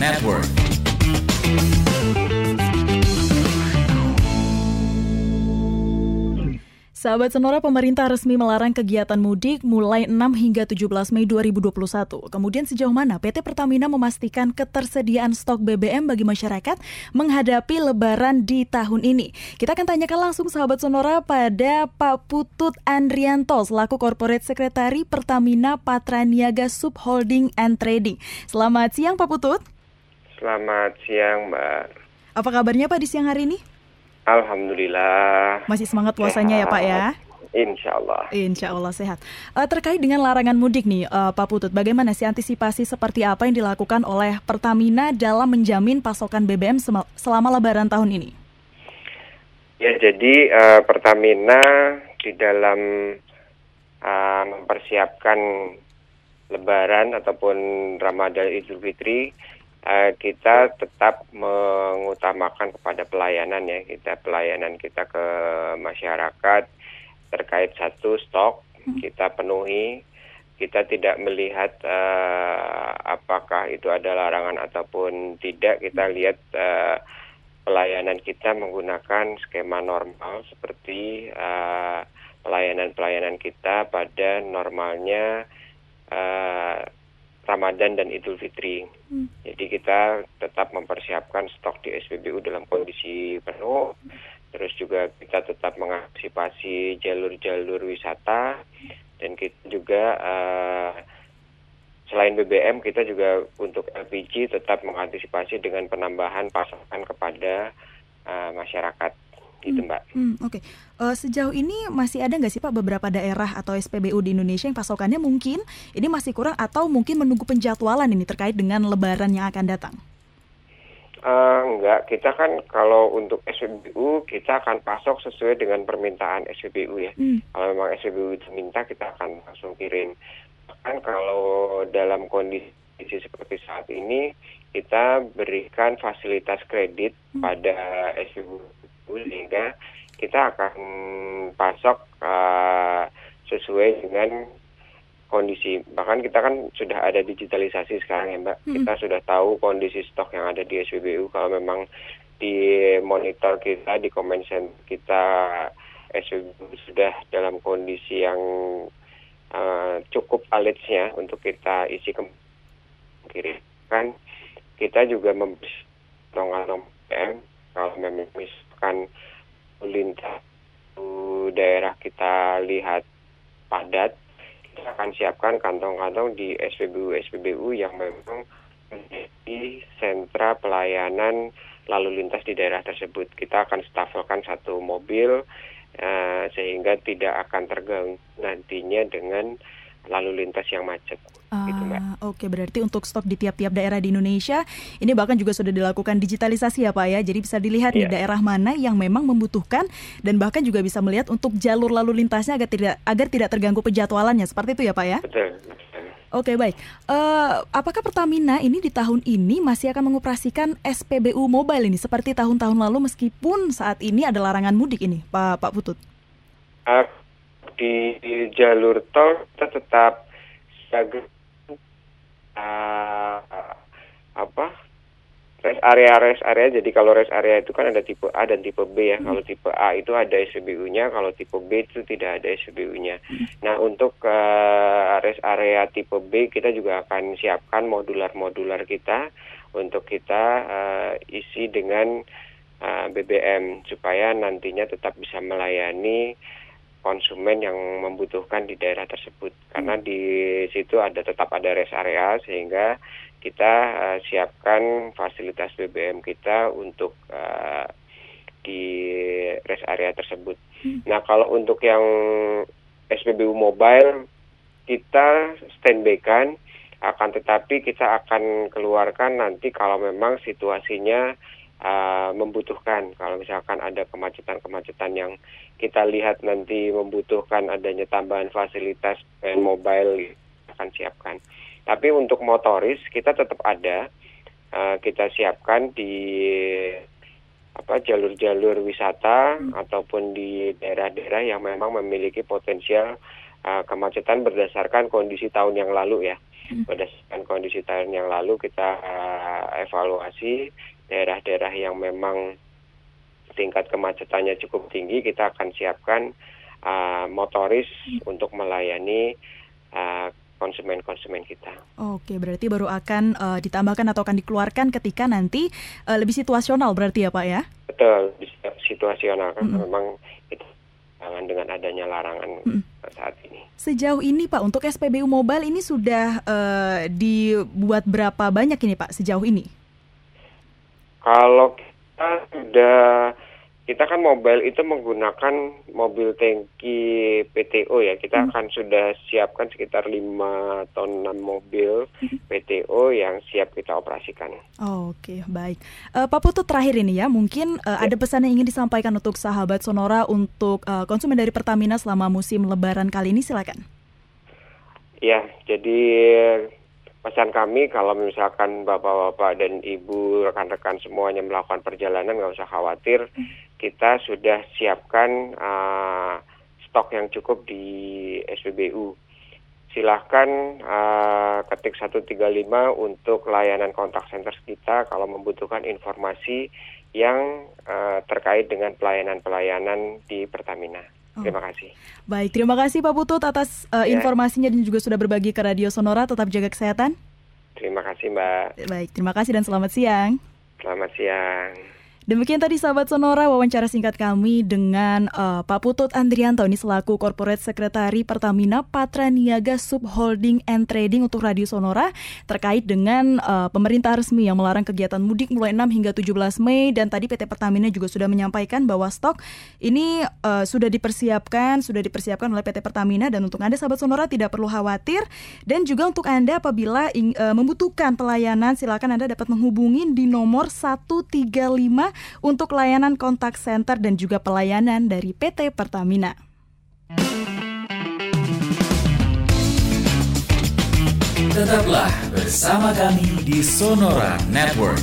Network. Sahabat Sonora, pemerintah resmi melarang kegiatan mudik mulai 6 hingga 17 Mei 2021. Kemudian sejauh mana PT Pertamina memastikan ketersediaan stok BBM bagi masyarakat menghadapi lebaran di tahun ini? Kita akan tanyakan langsung sahabat Sonora pada Pak Putut Andrianto selaku Corporate Sekretari Pertamina Patraniaga Subholding and Trading. Selamat siang Pak Putut. Selamat siang Mbak. Apa kabarnya Pak di siang hari ini? Alhamdulillah. Masih semangat puasanya sehat. ya Pak ya? Insya Allah. Insya Allah sehat. Uh, terkait dengan larangan mudik nih, uh, Pak Putut, bagaimana sih antisipasi seperti apa yang dilakukan oleh Pertamina dalam menjamin pasokan BBM selama Lebaran tahun ini? Ya, jadi uh, Pertamina di dalam uh, mempersiapkan Lebaran ataupun Ramadan Idul Fitri uh, kita tetap mengutamakan kepada pelayanan ya kita pelayanan kita ke masyarakat terkait satu stok hmm. kita penuhi kita tidak melihat uh, apakah itu ada larangan ataupun tidak kita lihat uh, pelayanan kita menggunakan skema normal seperti pelayanan-pelayanan uh, kita pada normalnya uh, Ramadan dan Idul Fitri. Hmm. Jadi kita tetap mempersiapkan stok di SPBU dalam kondisi penuh. Terus juga kita tetap mengantisipasi jalur-jalur wisata dan kita juga uh, selain BBM kita juga untuk LPG tetap mengantisipasi dengan penambahan pasokan kepada uh, masyarakat gitu mbak. Hmm, Oke, okay. uh, eh, sejauh ini masih ada nggak sih pak beberapa daerah atau SPBU di Indonesia yang pasokannya mungkin ini masih kurang atau mungkin menunggu penjadwalan ini terkait dengan Lebaran yang akan datang? Uh, enggak, kita kan kalau untuk SPBU kita akan pasok sesuai dengan permintaan SPBU ya. Hmm. Kalau memang SPBU itu minta kita akan langsung kirim. Bahkan kalau dalam kondisi seperti saat ini kita berikan fasilitas kredit hmm. pada SPBU sehingga kita akan pasok uh, sesuai dengan kondisi. Bahkan kita kan sudah ada digitalisasi sekarang ya mbak. Hmm. kita sudah tahu kondisi stok yang ada di SPBU kalau memang di monitor kita di comment kita SPBU sudah dalam kondisi yang uh, cukup alitsnya untuk kita isi ke kiri kan kita juga membersihkan PM kalau memang misalkan lintas daerah kita lihat padat, kita akan siapkan kantong-kantong di SPBU SPBU yang memang menjadi sentra pelayanan lalu lintas di daerah tersebut. Kita akan stafelkan satu mobil uh, sehingga tidak akan terganggu nantinya dengan lalu lintas yang macet. Uh, gitu, Mbak. Oke, okay, berarti untuk stok di tiap-tiap daerah di Indonesia ini bahkan juga sudah dilakukan digitalisasi ya Pak ya. Jadi bisa dilihat yeah. di iya. daerah mana yang memang membutuhkan dan bahkan juga bisa melihat untuk jalur lalu lintasnya agar tidak agar tidak terganggu penjadwalannya. Seperti itu ya Pak ya? Betul. Oke okay, baik, uh, apakah Pertamina ini di tahun ini masih akan mengoperasikan SPBU Mobile ini seperti tahun-tahun lalu meskipun saat ini ada larangan mudik ini, Pak Pak Putut? Uh, di, di jalur tol kita tetap uh, apa rest area rest area jadi kalau rest area itu kan ada tipe A dan tipe B ya hmm. kalau tipe A itu ada SPBU-nya kalau tipe B itu tidak ada SPBU-nya hmm. nah untuk uh, rest area tipe B kita juga akan siapkan modular-modular kita untuk kita uh, isi dengan uh, BBM supaya nantinya tetap bisa melayani konsumen yang membutuhkan di daerah tersebut karena di situ ada tetap ada rest area sehingga kita uh, siapkan fasilitas BBM kita untuk uh, di rest area tersebut. Hmm. Nah kalau untuk yang SPBU mobile kita standby kan akan tetapi kita akan keluarkan nanti kalau memang situasinya uh, membutuhkan. Kalau misalkan ada kemacetan-kemacetan yang kita lihat nanti membutuhkan adanya tambahan fasilitas dan mobile akan siapkan. Tapi untuk motoris kita tetap ada, uh, kita siapkan di apa jalur-jalur wisata hmm. ataupun di daerah-daerah yang memang memiliki potensial uh, kemacetan berdasarkan kondisi tahun yang lalu ya. Hmm. Berdasarkan kondisi tahun yang lalu kita uh, kita evaluasi daerah-daerah yang memang tingkat kemacetannya cukup tinggi kita akan siapkan uh, motoris hmm. untuk melayani uh, konsumen-konsumen kita. Oke, berarti baru akan uh, ditambahkan atau akan dikeluarkan ketika nanti uh, lebih situasional berarti ya Pak ya? Betul, situasional kan -hmm. memang itu dengan adanya larangan -hmm. saat ini. Sejauh ini Pak untuk SPBU Mobile ini sudah uh, dibuat berapa banyak ini Pak sejauh ini? Kalau kita sudah kita kan mobile itu menggunakan mobil tangki PTO ya. Kita hmm. akan sudah siapkan sekitar 5 ton 6 mobil hmm. PTO yang siap kita operasikan. Oh, Oke, okay, baik. Uh, Pak Putu terakhir ini ya, mungkin uh, ya. ada pesan yang ingin disampaikan untuk sahabat Sonora untuk uh, konsumen dari Pertamina selama musim lebaran kali ini silakan. Ya, jadi pesan kami kalau misalkan bapak-bapak dan ibu rekan-rekan semuanya melakukan perjalanan nggak usah khawatir kita sudah siapkan uh, stok yang cukup di SPBU silahkan uh, ketik 135 untuk layanan kontak center kita kalau membutuhkan informasi yang uh, terkait dengan pelayanan-pelayanan di Pertamina. Oh. Terima kasih. Baik, terima kasih Pak Putut atas uh, ya. informasinya dan juga sudah berbagi ke Radio Sonora. Tetap jaga kesehatan. Terima kasih Mbak. Baik, terima kasih dan selamat siang. Selamat siang. Demikian tadi sahabat Sonora wawancara singkat kami dengan uh, Pak Putut Andrianto ini selaku Corporate Sekretari Pertamina Patra Niaga Subholding and Trading untuk Radio Sonora terkait dengan uh, pemerintah resmi yang melarang kegiatan mudik mulai 6 hingga 17 Mei. Dan tadi PT Pertamina juga sudah menyampaikan bahwa stok ini uh, sudah dipersiapkan sudah dipersiapkan oleh PT Pertamina. Dan untuk Anda sahabat Sonora tidak perlu khawatir. Dan juga untuk Anda apabila uh, membutuhkan pelayanan silakan Anda dapat menghubungi di nomor 135 untuk layanan kontak center dan juga pelayanan dari PT Pertamina. Tetaplah bersama kami di Sonora Network.